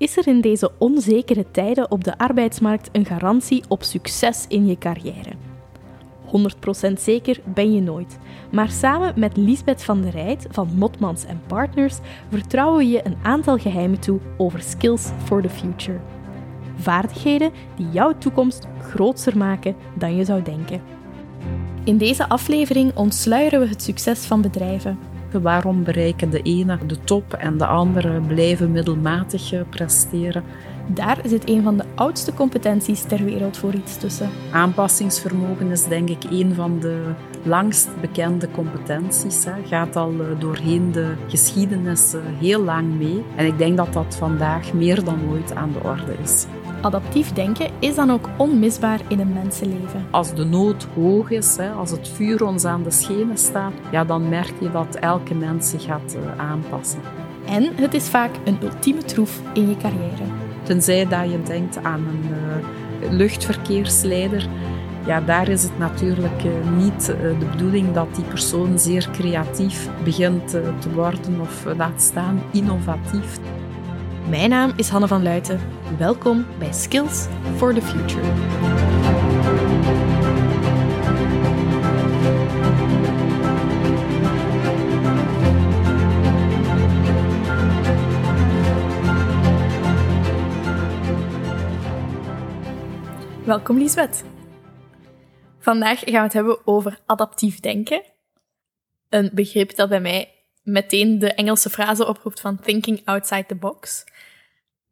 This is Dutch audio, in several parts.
Is er in deze onzekere tijden op de arbeidsmarkt een garantie op succes in je carrière? 100% zeker ben je nooit. Maar samen met Lisbeth van der Rijt van Motmans Partners vertrouwen we je een aantal geheimen toe over skills for the future. Vaardigheden die jouw toekomst groter maken dan je zou denken. In deze aflevering ontsluieren we het succes van bedrijven. Waarom bereiken de ene de top en de andere blijven middelmatig presteren? Daar zit een van de oudste competenties ter wereld voor iets tussen. Aanpassingsvermogen is denk ik een van de langst bekende competenties. Hè. Gaat al eh, doorheen de geschiedenis eh, heel lang mee. En ik denk dat dat vandaag meer dan ooit aan de orde is. Adaptief denken is dan ook onmisbaar in een mensenleven. Als de nood hoog is, als het vuur ons aan de schenen staat, ja, dan merk je dat elke mens zich gaat eh, aanpassen. En het is vaak een ultieme troef in je carrière. Tenzij dat je denkt aan een uh, luchtverkeersleider. Ja, daar is het natuurlijk uh, niet de bedoeling dat die persoon zeer creatief begint te worden of laat staan innovatief. Mijn naam is Hanne van Luiten. Welkom bij Skills for the Future. Welkom Lisbeth. Vandaag gaan we het hebben over adaptief denken. Een begrip dat bij mij meteen de Engelse frase oproept van thinking outside the box.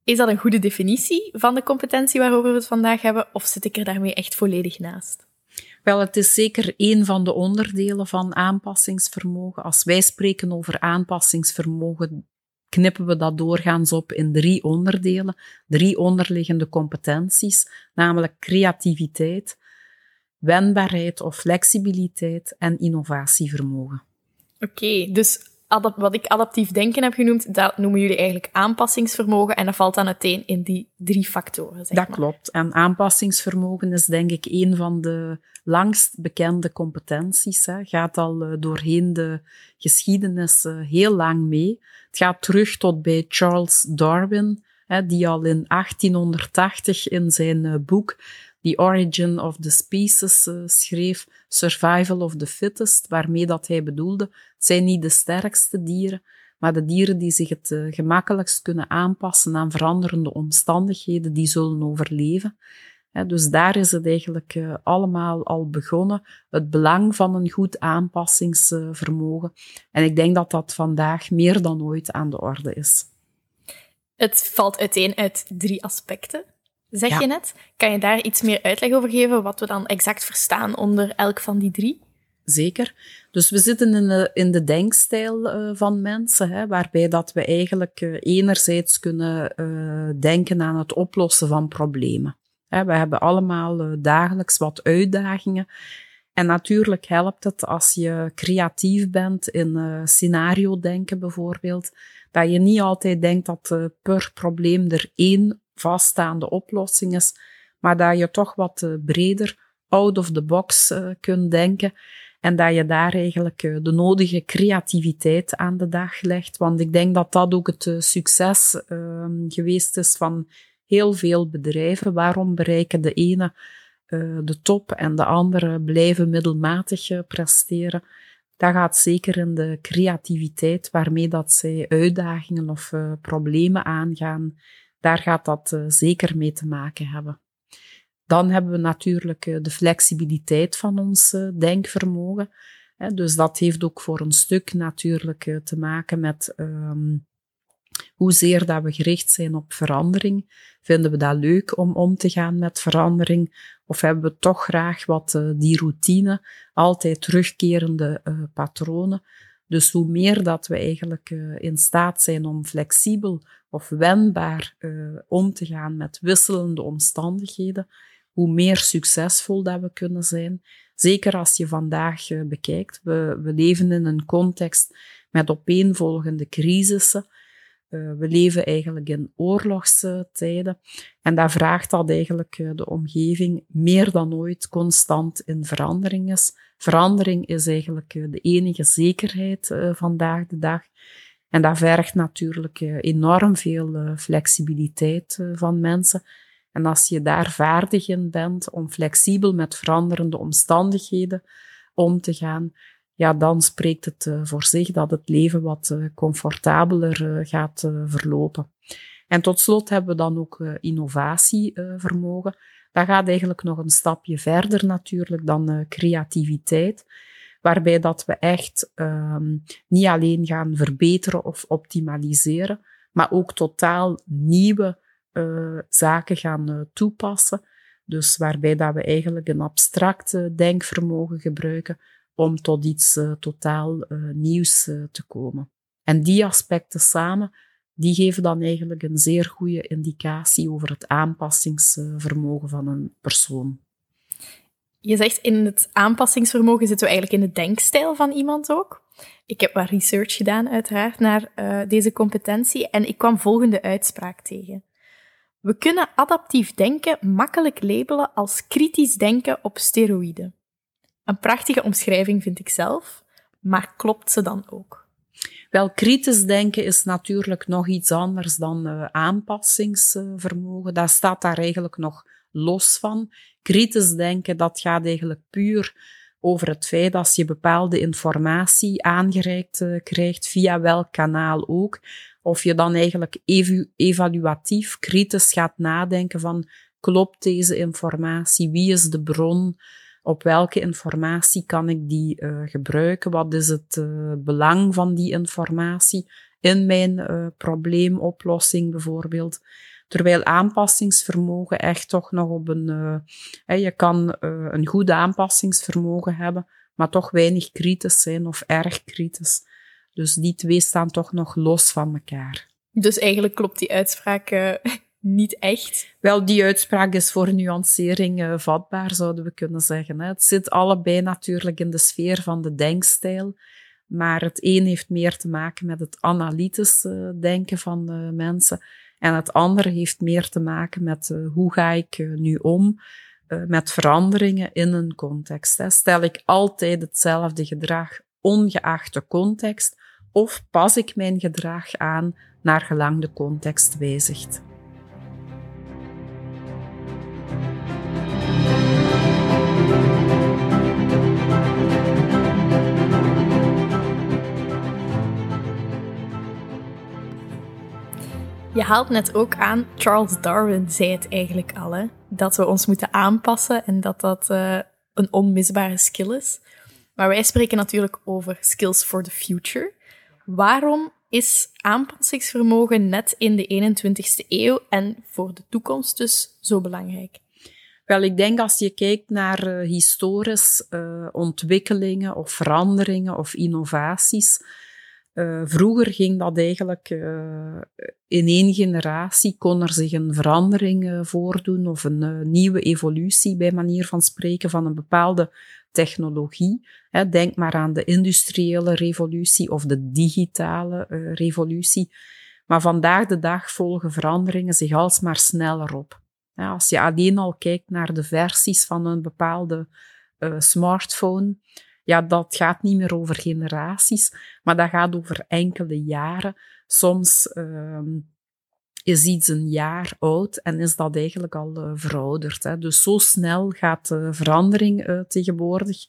Is dat een goede definitie van de competentie waarover we het vandaag hebben, of zit ik er daarmee echt volledig naast? Wel, het is zeker een van de onderdelen van aanpassingsvermogen. Als wij spreken over aanpassingsvermogen, knippen we dat doorgaans op in drie onderdelen, drie onderliggende competenties, namelijk creativiteit, wendbaarheid of flexibiliteit en innovatievermogen. Oké, dus wat ik adaptief denken heb genoemd, dat noemen jullie eigenlijk aanpassingsvermogen en dat valt dan uiteen in die drie factoren. Zeg dat klopt. En aanpassingsvermogen is denk ik een van de langst bekende competenties. Hè. Gaat al uh, doorheen de geschiedenis uh, heel lang mee. Het gaat terug tot bij Charles Darwin, hè, die al in 1880 in zijn uh, boek The Origin of the Species uh, schreef, Survival of the Fittest, waarmee dat hij bedoelde, het zijn niet de sterkste dieren, maar de dieren die zich het uh, gemakkelijkst kunnen aanpassen aan veranderende omstandigheden, die zullen overleven. dus daar is het eigenlijk uh, allemaal al begonnen, het belang van een goed aanpassingsvermogen. En ik denk dat dat vandaag meer dan ooit aan de orde is. Het valt uiteen uit drie aspecten zeg je net. Kan je daar iets meer uitleg over geven, wat we dan exact verstaan onder elk van die drie? Zeker. Dus we zitten in de, in de denkstijl uh, van mensen, hè, waarbij dat we eigenlijk uh, enerzijds kunnen uh, denken aan het oplossen van problemen. Hè, we hebben allemaal dagelijks wat uitdagingen. En natuurlijk helpt het als je creatief bent in scenario denken bijvoorbeeld, dat je niet altijd denkt dat per probleem er één vaststaande oplossing is, maar dat je toch wat eh, breder out of the box uh, kunt denken en dat je daar eigenlijk uh, de nodige creativiteit aan de dag legt. Want ik denk dat dat ook het succes ehm, geweest is van heel veel bedrijven. Waarom bereiken de ene de top en de andere blijven middelmatig presteren? Dat gaat zeker in de creativiteit waarmee dat zij uitdagingen of problemen aangaan daar gaat dat uh, zeker mee te maken hebben. Dan hebben we natuurlijk uh, de flexibiliteit van ons uh, denkvermogen. Dus dat heeft ook voor een stuk natuurlijk te maken met um, hoezeer dat we gericht zijn op verandering. Vinden we dat leuk om om te gaan met verandering? Of hebben we toch graag wat die routine, altijd terugkerende patronen? Dus hoe meer dat we eigenlijk in staat zijn om flexibel of wendbaar uh, om te gaan met wisselende omstandigheden, hoe meer succesvol dat we kunnen zijn. Zeker als je vandaag uh, bekijkt, we, we leven in een context met opeenvolgende crisissen. Uh, we leven eigenlijk in oorlogstijden en daar vraagt dat eigenlijk de omgeving meer dan ooit constant in verandering is. Verandering is eigenlijk de enige zekerheid vandaag de dag. En dat vergt natuurlijk enorm veel flexibiliteit van mensen. En als je daar vaardig in bent om flexibel met veranderende omstandigheden om te gaan, ja, dan spreekt het voor zich dat het leven wat comfortabeler gaat verlopen. En tot slot hebben we dan ook innovatievermogen. Dat gaat eigenlijk nog een stapje verder natuurlijk dan creativiteit, waarbij dat we echt um, niet alleen gaan verbeteren of optimaliseren, maar ook totaal nieuwe zaken gaan toepassen. Dus waarbij dat we eigenlijk een abstract denkvermogen gebruiken om tot iets totaal nieuws te komen. En die aspecten samen, die geven dan eigenlijk een zeer goede indicatie over het aanpassingsvermogen van een persoon. Je zegt in het aanpassingsvermogen zitten we eigenlijk in de denkstijl van iemand ook. Ik heb wat research gedaan, uiteraard, naar deze competentie en ik kwam volgende uitspraak tegen. We kunnen adaptief denken makkelijk labelen als kritisch denken op steroïden. Een prachtige omschrijving vind ik zelf, maar klopt ze dan ook? Wel, kritisch denken is natuurlijk nog iets anders dan uh, aanpassingsvermogen. Dat staat daar eigenlijk nog los van. Kritisch denken, dat gaat eigenlijk puur over het feit dat je bepaalde informatie aangereikt uh, krijgt, via welk kanaal ook, of je dan eigenlijk evaluatief kritisch gaat nadenken van klopt deze informatie, wie is de bron, op welke informatie kan ik die uh, gebruiken? Wat is het uh, belang van die informatie in mijn uh, probleemoplossing bijvoorbeeld? Terwijl aanpassingsvermogen echt toch nog op een, je kan een goed aanpassingsvermogen hebben, maar toch weinig kritisch zijn of erg kritisch. Dus die twee staan toch nog los van elkaar. Dus eigenlijk klopt die uitspraak niet echt. Wel, die uitspraak is voor nuancering uh, vatbaar, zouden we kunnen zeggen. Hè. Het zit allebei natuurlijk in de sfeer van de denkstijl. Maar het een heeft meer te maken met het analytisch uh, denken van mensen. En het andere heeft meer te maken met uh, hoe ga ik nu om met veranderingen in een context. Hè. Stel ik altijd hetzelfde gedrag, ongeacht de context, of pas ik mijn gedrag aan naar gelang de context wijzigt. Je haalt net ook aan, Charles Darwin zei het eigenlijk al, hè, dat we ons moeten aanpassen en dat dat uh, een onmisbare skill is. Maar wij spreken natuurlijk over skills for the future. Waarom is aanpassingsvermogen net in de 21ste eeuw en voor de toekomst dus zo belangrijk? Wel, ik denk als je kijkt naar uh, historisch uh, ontwikkelingen of veranderingen of innovaties, uh, vroeger ging dat eigenlijk uh, in één generatie, kon er zich een verandering uh, voordoen of een nieuwe evolutie, bij manier van spreken, van een bepaalde technologie. Hè, denk maar aan de industriële revolutie of de digitale revolutie. Maar vandaag de dag volgen veranderingen zich alsmaar sneller op. Als je alleen al kijkt naar de versies van een bepaalde smartphone, ja, dat gaat niet meer over generaties, maar dat gaat over enkele jaren. Soms um, is iets een jaar oud en is dat eigenlijk al uh, verouderd. Hè. Dus zo snel gaat de verandering uh, tegenwoordig.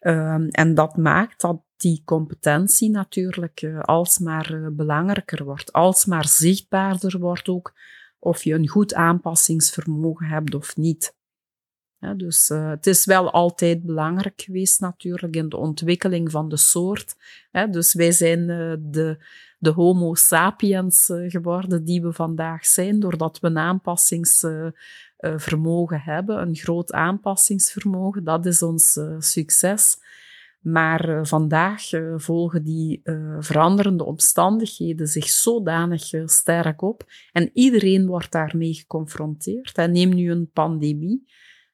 Um, en dat maakt dat die competentie natuurlijk uh, alsmaar belangrijker wordt, alsmaar zichtbaarder wordt ook, of je een goed aanpassingsvermogen hebt of niet. Dus uh, het is wel altijd belangrijk geweest natuurlijk in de ontwikkeling van de soort. dus wij zijn uh, de, de homo sapiens uh, geworden die we vandaag zijn, doordat we een aanpassingsvermogen hebben, een groot aanpassingsvermogen. Dat is ons succes. Maar vandaag volgen die veranderende omstandigheden zich zodanig sterk op en iedereen wordt daarmee geconfronteerd. En neem nu een pandemie.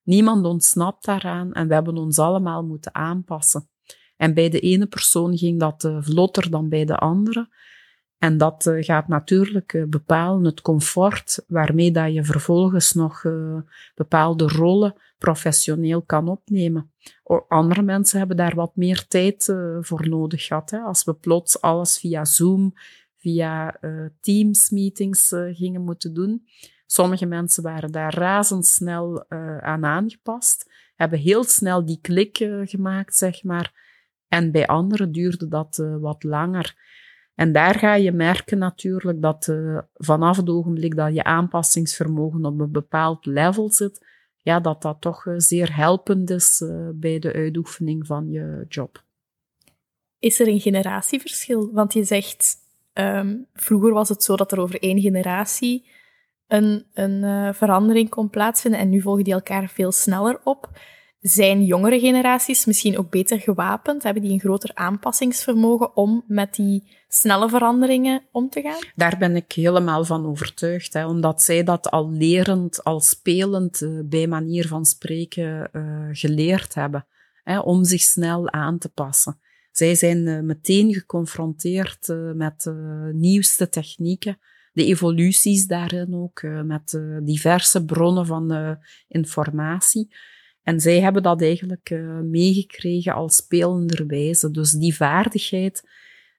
Niemand ontsnapt daaraan en we hebben ons allemaal moeten aanpassen. En bij de ene persoon ging dat uh, vlotter dan bij de andere. En dat uh, gaat natuurlijk uh, bepalen het comfort waarmee dat je vervolgens nog bepaalde rollen professioneel kan opnemen. Andere mensen hebben daar wat meer tijd voor nodig gehad. Als we plots alles via Zoom, via Teams meetings gingen moeten doen. Sommige mensen waren daar razendsnel aan aangepast, hebben heel snel die klik gemaakt, zeg maar. En bij anderen duurde dat wat langer. En daar ga je merken natuurlijk dat vanaf het ogenblik dat je aanpassingsvermogen op een bepaald level zit, ja, dat dat toch zeer helpend is bij de uitoefening van je job. Is er een generatieverschil? Want je zegt, um, vroeger was het zo dat er over één generatie een, een verandering kon plaatsvinden en nu volgen die elkaar veel sneller op. Zijn jongere generaties misschien ook beter gewapend? Hebben die een groter aanpassingsvermogen om met die snelle veranderingen om te gaan? Daar ben ik helemaal van overtuigd, hè, omdat zij dat al lerend, al spelend, uh, bij manier van spreken uh, geleerd hebben, hè, om zich snel aan te passen. Zij zijn meteen geconfronteerd met nieuwste technieken, de evoluties daarin ook, met diverse bronnen van informatie. En zij hebben dat eigenlijk meegekregen als spelenderwijze. Dus die vaardigheid,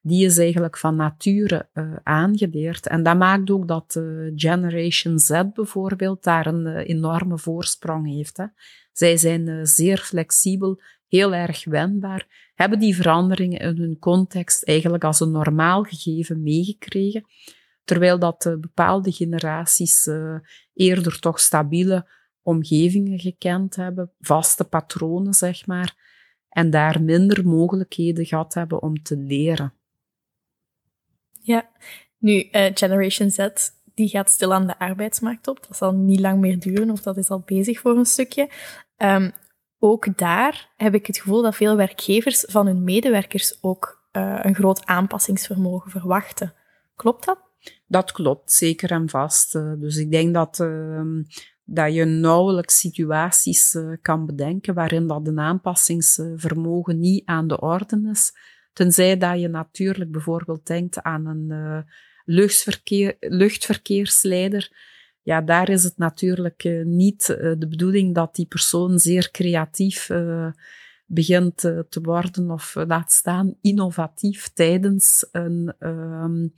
die is eigenlijk van nature aangeleerd. En dat maakt ook dat Generation Z bijvoorbeeld daar een enorme voorsprong heeft. Hè. Zij zijn zeer flexibel, heel erg wendbaar, hebben die veranderingen in hun context eigenlijk als een normaal gegeven meegekregen. Terwijl dat bepaalde generaties eerder toch stabiele omgevingen gekend hebben, vaste patronen, zeg maar, en daar minder mogelijkheden gehad hebben om te leren. Ja, nu, uh, Generation Z, die gaat stil aan de arbeidsmarkt op. Dat zal niet lang meer duren, of dat is al bezig voor een stukje. Um, ook daar heb ik het gevoel dat veel werkgevers van hun medewerkers ook een groot aanpassingsvermogen verwachten. Klopt dat? Dat klopt, zeker en vast. Uh, dus ik denk dat uh, dat je nauwelijks situaties uh, kan bedenken waarin dat een aanpassingsvermogen niet aan de orde is. Tenzij dat je natuurlijk bijvoorbeeld denkt aan een luchtverkeer, luchtverkeersleider. Ja, daar is het natuurlijk niet de bedoeling dat die persoon zeer creatief begint te worden of laat staan innovatief tijdens een um,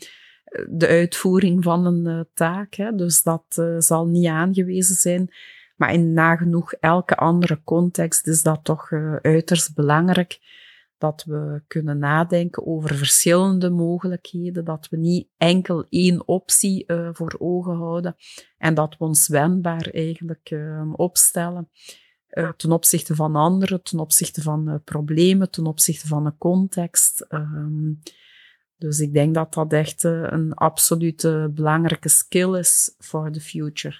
de uitvoering van een uh, taak. Hè. Dus dat uh, zal niet aangewezen zijn. Maar in nagenoeg elke andere context is dat toch uh, uiterst belangrijk dat we kunnen nadenken over verschillende mogelijkheden, dat we niet enkel één optie voor ogen houden en dat we ons wendbaar eigenlijk opstellen ten opzichte van anderen, ten opzichte van problemen, ten opzichte van een context. Ehm, dus ik denk dat dat echt eh, een absolute belangrijke skill is voor de future.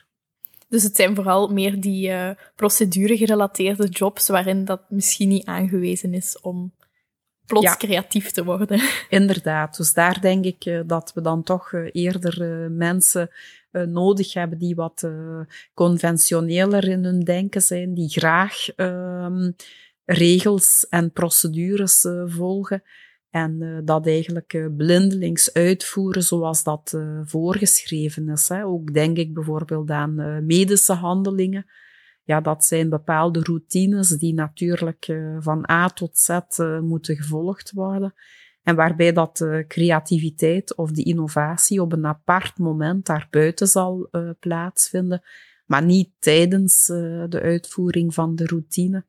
Dus het zijn vooral meer die uh, procedure-gerelateerde jobs waarin dat misschien niet aangewezen is om plots creatief te worden. Inderdaad, dus daar denk ik uh, dat we dan toch uh, eerder mensen nodig hebben die wat conventioneler in hun denken zijn, die graag ehm, regels en procedures volgen en uh, dat eigenlijk uh, blindelings uitvoeren zoals dat uh, voorgeschreven is. Hè. Ook denk ik bijvoorbeeld aan medische handelingen. Ja, dat zijn bepaalde routines die natuurlijk van A tot Z moeten gevolgd worden. En waarbij dat de creativiteit of de innovatie op een apart moment daarbuiten zal plaatsvinden, maar niet tijdens de uitvoering van de routine.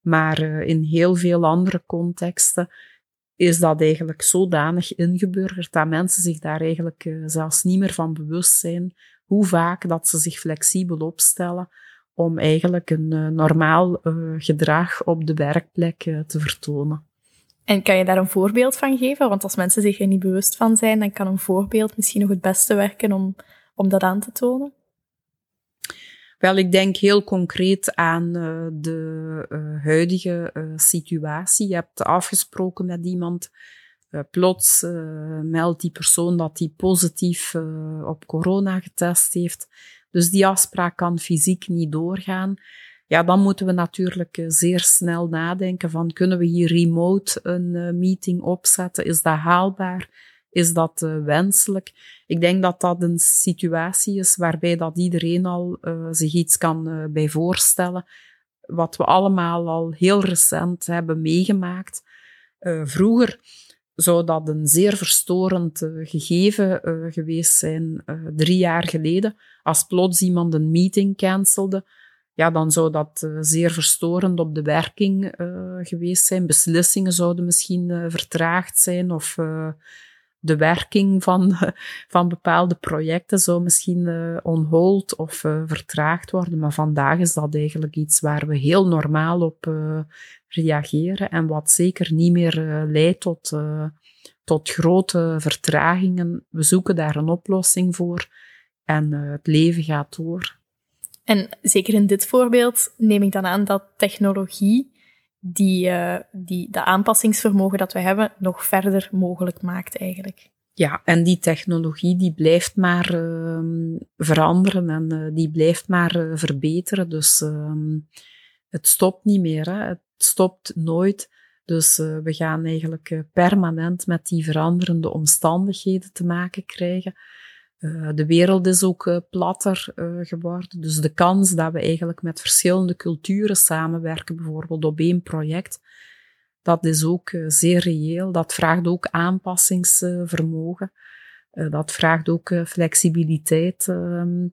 Maar in heel veel andere contexten is dat eigenlijk zodanig ingeburgerd dat mensen zich daar eigenlijk uh, zelfs niet meer van bewust zijn hoe vaak dat ze zich flexibel opstellen om eigenlijk een uh, normaal uh, gedrag op de werkplek te vertonen. En kan je daar een voorbeeld van geven? Want als mensen zich er niet bewust van zijn, dan kan een voorbeeld misschien nog het beste werken om, om dat aan te tonen. Wel, ik denk heel concreet aan uh, de uh, huidige uh, situatie. Je hebt afgesproken met iemand, plots meldt die persoon dat die positief op corona getest heeft. Dus die afspraak kan fysiek niet doorgaan. Ja, dan moeten we natuurlijk zeer snel nadenken van kunnen we hier remote een meeting opzetten? Is dat haalbaar? Is dat uh, wenselijk? Ik denk dat dat een situatie is waarbij dat iedereen al uh, zich iets kan uh, bij voorstellen. Wat we allemaal al heel recent hebben meegemaakt. vroeger zou dat een zeer verstorend gegeven geweest zijn, drie jaar geleden. Als plots iemand een meeting cancelde, ja, dan zou dat zeer verstorend op de werking geweest zijn. Beslissingen zouden misschien vertraagd zijn of de werking van, van bepaalde projecten zou misschien on hold of vertraagd worden. Maar vandaag is dat eigenlijk iets waar we heel normaal op reageren en wat zeker niet meer leidt tot, tot grote vertragingen. We zoeken daar een oplossing voor en het leven gaat door. En zeker in dit voorbeeld neem ik dan aan dat technologie die, uh, die de aanpassingsvermogen dat we hebben nog verder mogelijk maakt eigenlijk. Ja, en die technologie die blijft maar uh, veranderen en uh, die blijft maar uh, verbeteren. Dus ehm, het stopt niet meer, hè. het stopt nooit. Dus we gaan eigenlijk permanent met die veranderende omstandigheden te maken krijgen. Uh, de wereld is ook uh, platter uh, geworden. Dus de kans dat we eigenlijk met verschillende culturen samenwerken, bijvoorbeeld op één project, dat is ook zeer reëel. Dat vraagt ook aanpassingsvermogen. dat vraagt ook flexibiliteit. Ehm,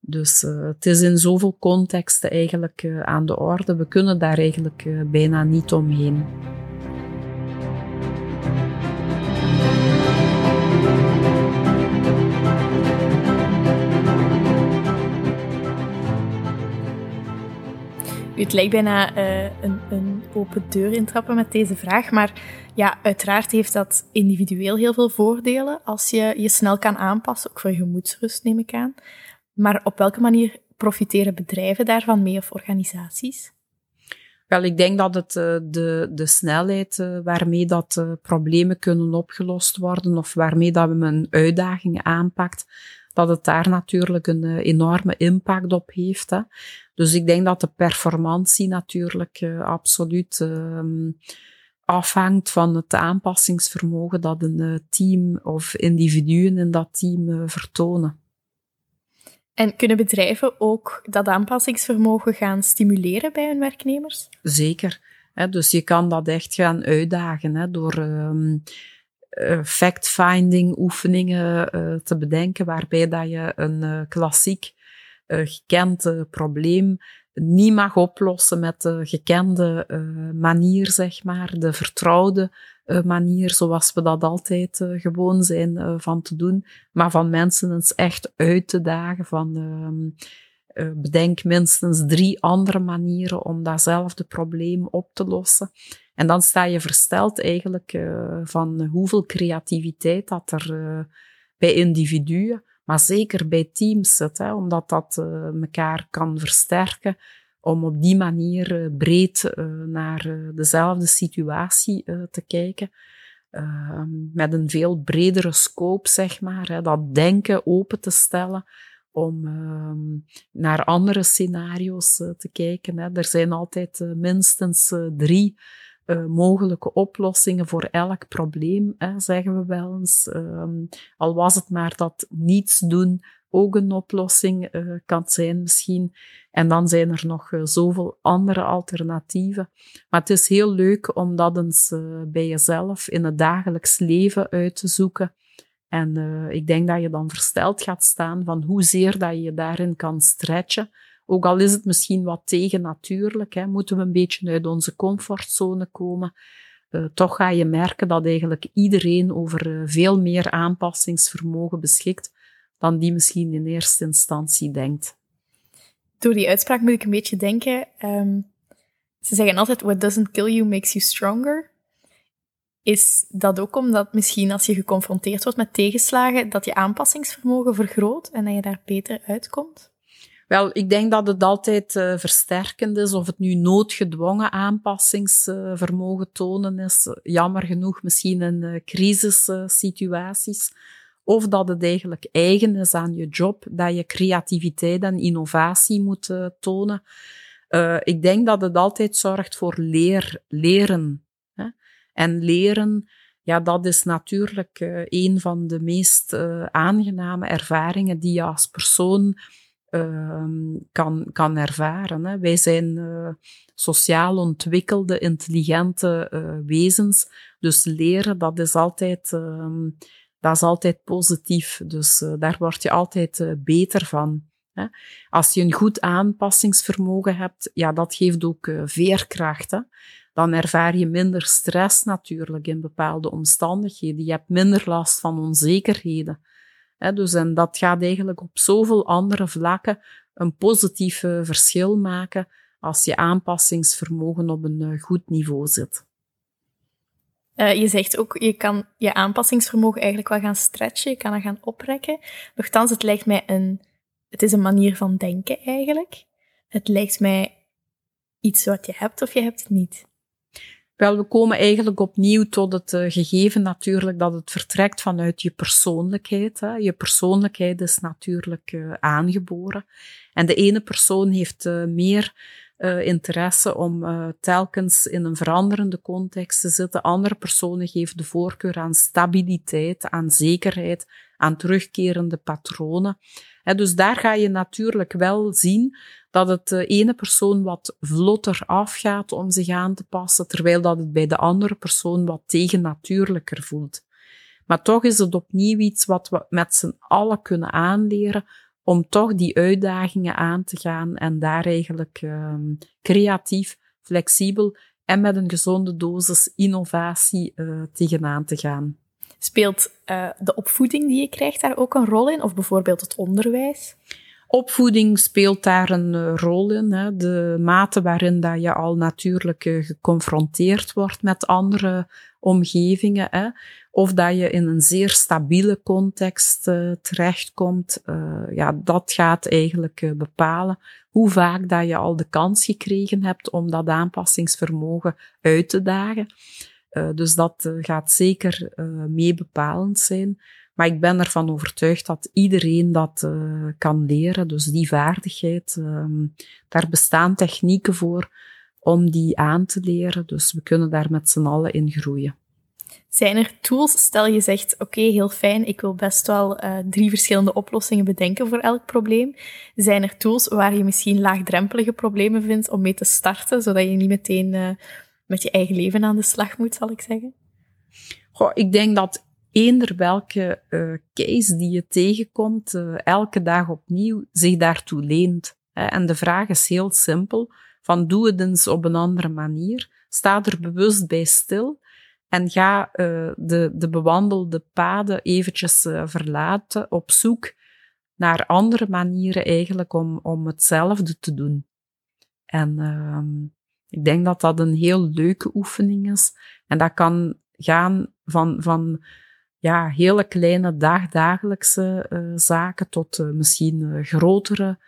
dus het is in zoveel contexten eigenlijk aan de orde. We kunnen daar eigenlijk bijna niet omheen. Het lijkt bijna uh, een, een, open deur intrappen met deze vraag. Maar ja, uiteraard heeft dat individueel heel veel voordelen als je je snel kan aanpassen, ook voor je gemoedsrust neem ik aan. Maar op welke manier profiteren bedrijven daarvan mee of organisaties? Wel, ik denk dat het uh, de, de snelheid uh, waarmee dat problemen kunnen opgelost worden of waarmee dat een uitdaging aanpakt, dat het daar natuurlijk een enorme impact op heeft. Hè. Dus ik denk dat de performantie natuurlijk uh, absoluut uh, afhangt van het aanpassingsvermogen dat een uh, team of individuen in dat team vertonen. En kunnen bedrijven ook dat aanpassingsvermogen gaan stimuleren bij hun werknemers? Zeker. Hè, dus je kan dat echt gaan uitdagen hè, door um, fact-finding oefeningen te bedenken, waarbij dat je een klassiek uh, gekend probleem niet mag oplossen met de gekende manier, zeg maar, de vertrouwde manier, zoals we dat altijd gewoon zijn van te doen, maar van mensen eens echt uit te dagen van ehm, bedenk minstens drie andere manieren om datzelfde probleem op te lossen. En dan sta je versteld eigenlijk van hoeveel creativiteit dat er bij individuen maar zeker bij teams zit, hè, omdat dat elkaar kan versterken om op die manier breed naar dezelfde situatie te kijken. Ehm, met een veel bredere scope, zeg maar. Hè, dat denken open te stellen om ehm, naar andere scenario's te kijken. Hè. Er zijn altijd minstens drie uh, mogelijke oplossingen voor elk probleem, hè, zeggen we wel eens. Um, al was het maar dat niets doen ook een oplossing uh, kan zijn misschien. En dan zijn er nog uh, zoveel andere alternatieven. Maar het is heel leuk om dat eens bij jezelf in het dagelijks leven uit te zoeken. En ik denk dat je dan versteld gaat staan van hoezeer dat je je daarin kan stretchen ook al is het misschien wat tegennatuurlijk, hè, moeten we een beetje uit onze comfortzone komen. Uh, toch ga je merken dat eigenlijk iedereen over uh, veel meer aanpassingsvermogen beschikt dan die misschien in eerste instantie denkt. Door die uitspraak moet ik een beetje denken. Um, ze zeggen altijd: What doesn't kill you makes you stronger. Is dat ook omdat misschien als je geconfronteerd wordt met tegenslagen, dat je aanpassingsvermogen vergroot en dat je daar beter uitkomt? Wel, ik denk dat het altijd uh, versterkend is, of het nu noodgedwongen aanpassingsvermogen tonen is, jammer genoeg misschien in uh, crisissituaties, of dat het eigenlijk eigen is aan je job, dat je creativiteit en innovatie moet uh, tonen. ik denk dat het altijd zorgt voor leer, leren. Hè? En leren ja, dat is natuurlijk een van de meest aangename ervaringen die je als persoon kan, kan ervaren. Hè. Wij zijn uh, sociaal ontwikkelde, intelligente wezens, dus leren, dat is altijd, ehm, dat is altijd positief. Dus daar word je altijd beter van. Hè. Als je een goed aanpassingsvermogen hebt, ja, dat geeft ook veerkracht. Hè dan ervaar je minder stress natuurlijk in bepaalde omstandigheden. Je hebt minder last van onzekerheden. Dus en dat gaat eigenlijk op zoveel andere vlakken een positief verschil maken als je aanpassingsvermogen op een eh, goed niveau zit. Uh, je zegt ook, je kan je aanpassingsvermogen eigenlijk wel gaan stretchen, je kan dat gaan oprekken. Nochtans, het lijkt mij een, het is een manier van denken eigenlijk. Het lijkt mij iets wat je hebt of je hebt het niet. Wel, we komen eigenlijk opnieuw tot het uh, gegeven natuurlijk dat het vertrekt vanuit je persoonlijkheid. Je persoonlijkheid is natuurlijk uh, aangeboren. En de ene persoon heeft uh, meer interesse om telkens in een veranderende context te zitten. Andere personen geven de voorkeur aan stabiliteit, aan zekerheid, aan terugkerende patronen. Dus daar ga je natuurlijk wel zien dat het de ene persoon wat vlotter afgaat om zich aan te passen, terwijl dat het bij de andere persoon wat tegennatuurlijker voelt. Maar toch is het opnieuw iets wat we met z'n allen kunnen aanleren om toch die uitdagingen aan te gaan en daar eigenlijk um, creatief, flexibel en met een gezonde dosis innovatie uh, tegenaan te gaan. Speelt uh, de opvoeding die je krijgt daar ook een rol in, of bijvoorbeeld het onderwijs? Opvoeding speelt daar een uh, rol in. Hè. De mate waarin dat je al natuurlijk uh, geconfronteerd wordt met andere omgevingen. Hè. Of dat je in een zeer stabiele context uh, terechtkomt. ja, dat gaat eigenlijk bepalen hoe vaak dat je al de kans gekregen hebt om dat aanpassingsvermogen uit te dagen. Dus dat gaat zeker mee bepalend zijn. Maar ik ben ervan overtuigd dat iedereen dat uh, kan leren. Dus die vaardigheid, um, daar bestaan technieken voor om die aan te leren. Dus we kunnen daar met z'n allen in groeien. Zijn er tools, stel je zegt, oké, heel fijn, ik wil best wel uh, drie verschillende oplossingen bedenken voor elk probleem. Zijn er tools waar je misschien laagdrempelige problemen vindt om mee te starten, zodat je niet meteen uh, met je eigen leven aan de slag moet, zal ik zeggen? Goh, ik denk dat eender welke uh, case die je tegenkomt, uh, elke dag opnieuw, zich daartoe leent. En de vraag is heel simpel, van doe het eens op een andere manier. Sta er bewust bij stil en ga uh, de, de bewandelde paden eventjes verlaten op zoek naar andere manieren eigenlijk om, om hetzelfde te doen. En uh, ik denk dat dat een heel leuke oefening is. En dat kan gaan van, van ja, hele kleine dagdagelijkse uh, zaken tot uh, misschien uh, grotere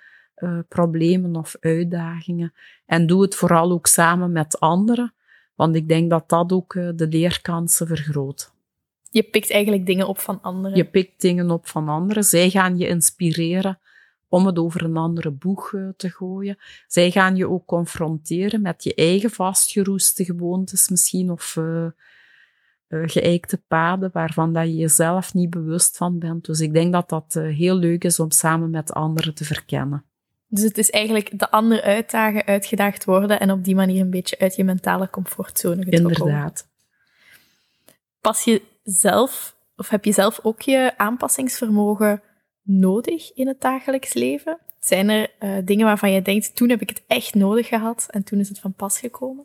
problemen of uitdagingen. En doe het vooral ook samen met anderen, want ik denk dat dat ook de leerkansen vergroot. Je pikt eigenlijk dingen op van anderen. Je pikt dingen op van anderen. Zij gaan je inspireren om het over een andere boeg te gooien. Zij gaan je ook confronteren met je eigen vastgeroeste gewoontes misschien of uh, geëikte paden waarvan dat je jezelf niet bewust van bent. Dus ik denk dat dat uh, heel leuk is om samen met anderen te verkennen. Dus het is eigenlijk de ander uitdagen, uitgedaagd worden en op die manier een beetje uit je mentale comfortzone getrokken Inderdaad. Pas je zelf, of heb je zelf ook je aanpassingsvermogen nodig in het dagelijks leven? Zijn er uh, dingen waarvan je denkt, toen heb ik het echt nodig gehad en toen is het van pas gekomen?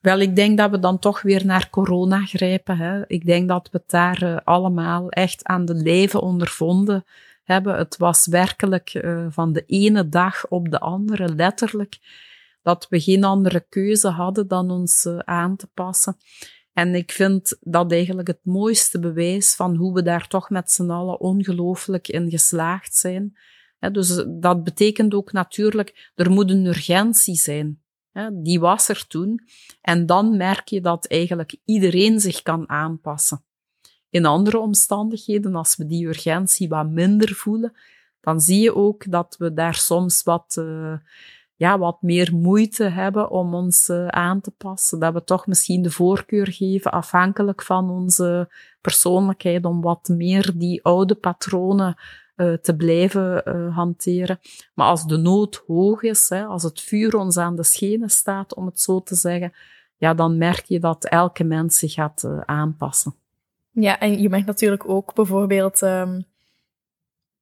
Wel, ik denk dat we dan toch weer naar corona grijpen. Hè. Ik denk dat we het daar uh, allemaal echt aan de lijve ondervonden hebben. Het was werkelijk uh, van de ene dag op de andere, letterlijk, dat we geen andere keuze hadden dan ons aan te passen. En ik vind dat eigenlijk het mooiste bewijs van hoe we daar toch met z'n allen ongelooflijk in geslaagd zijn. dus dat betekent ook natuurlijk, er moet een urgentie zijn. Die was er toen. En dan merk je dat eigenlijk iedereen zich kan aanpassen. In andere omstandigheden, als we die urgentie wat minder voelen, dan zie je ook dat we daar soms wat uh, ja, wat meer moeite hebben om ons uh, aan te passen. Dat we toch misschien de voorkeur geven, afhankelijk van onze persoonlijkheid, om wat meer die oude patronen uh, te blijven uh, hanteren. Maar als de nood hoog is, hè, als het vuur ons aan de schenen staat, om het zo te zeggen, ja, dan merk je dat elke mens zich gaat aanpassen. Ja, en je merkt natuurlijk ook bijvoorbeeld um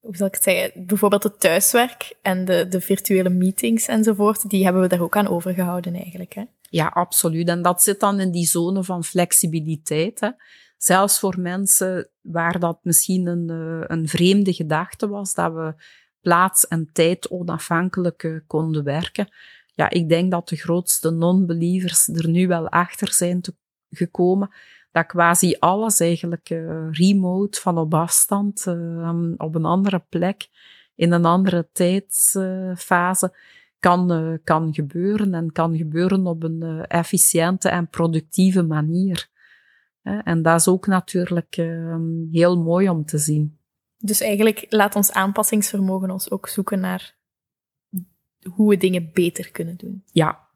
hoe zal ik het zeggen, bijvoorbeeld het thuiswerk en de, de virtuele meetings enzovoort, die hebben we daar ook aan overgehouden eigenlijk. Hè? Ja, absoluut. En dat zit dan in die zone van flexibiliteit. Hè. Zelfs voor mensen waar dat misschien een, eh, een vreemde gedachte was, dat we plaats en tijd onafhankelijk eh, konden werken. Ja, ik denk dat de grootste non-believers er nu wel achter zijn te, gekomen dat quasi alles eigenlijk uh, remote, van op afstand, uh, op een andere plek, in een andere tijdsfase, kan, uh, kan gebeuren en kan gebeuren op een efficiënte en productieve manier. En dat is ook natuurlijk ehm, heel mooi om te zien. Dus eigenlijk laat ons aanpassingsvermogen ons ook zoeken naar hoe we dingen beter kunnen doen. Ja,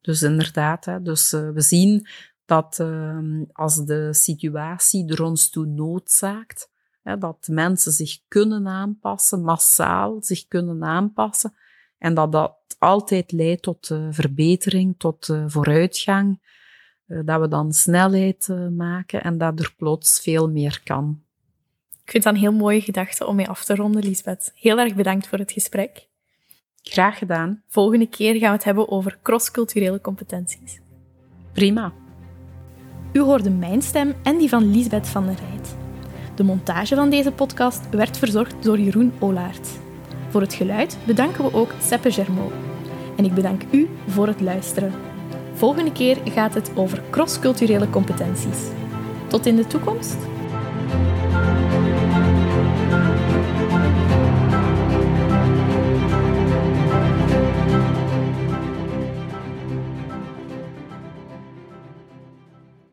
dus inderdaad. Hè. Dus we zien dat uh, als de situatie er ons toe noodzaakt, hè, dat mensen zich kunnen aanpassen, massaal zich kunnen aanpassen, en dat dat altijd leidt tot uh, verbetering, tot uh, vooruitgang, uh, dat we dan snelheid maken en dat er plots veel meer kan. Ik vind dat een heel mooie gedachte om mee af te ronden, Lisbeth. Heel erg bedankt voor het gesprek. Graag gedaan. Volgende keer gaan we het hebben over crossculturele competenties. Prima. U hoorde mijn stem en die van Liesbeth van der Rijt. De montage van deze podcast werd verzorgd door Jeroen Olaert. Voor het geluid bedanken we ook Seppe Germaud. En ik bedank u voor het luisteren. Volgende keer gaat het over crossculturele competenties. Tot in de toekomst!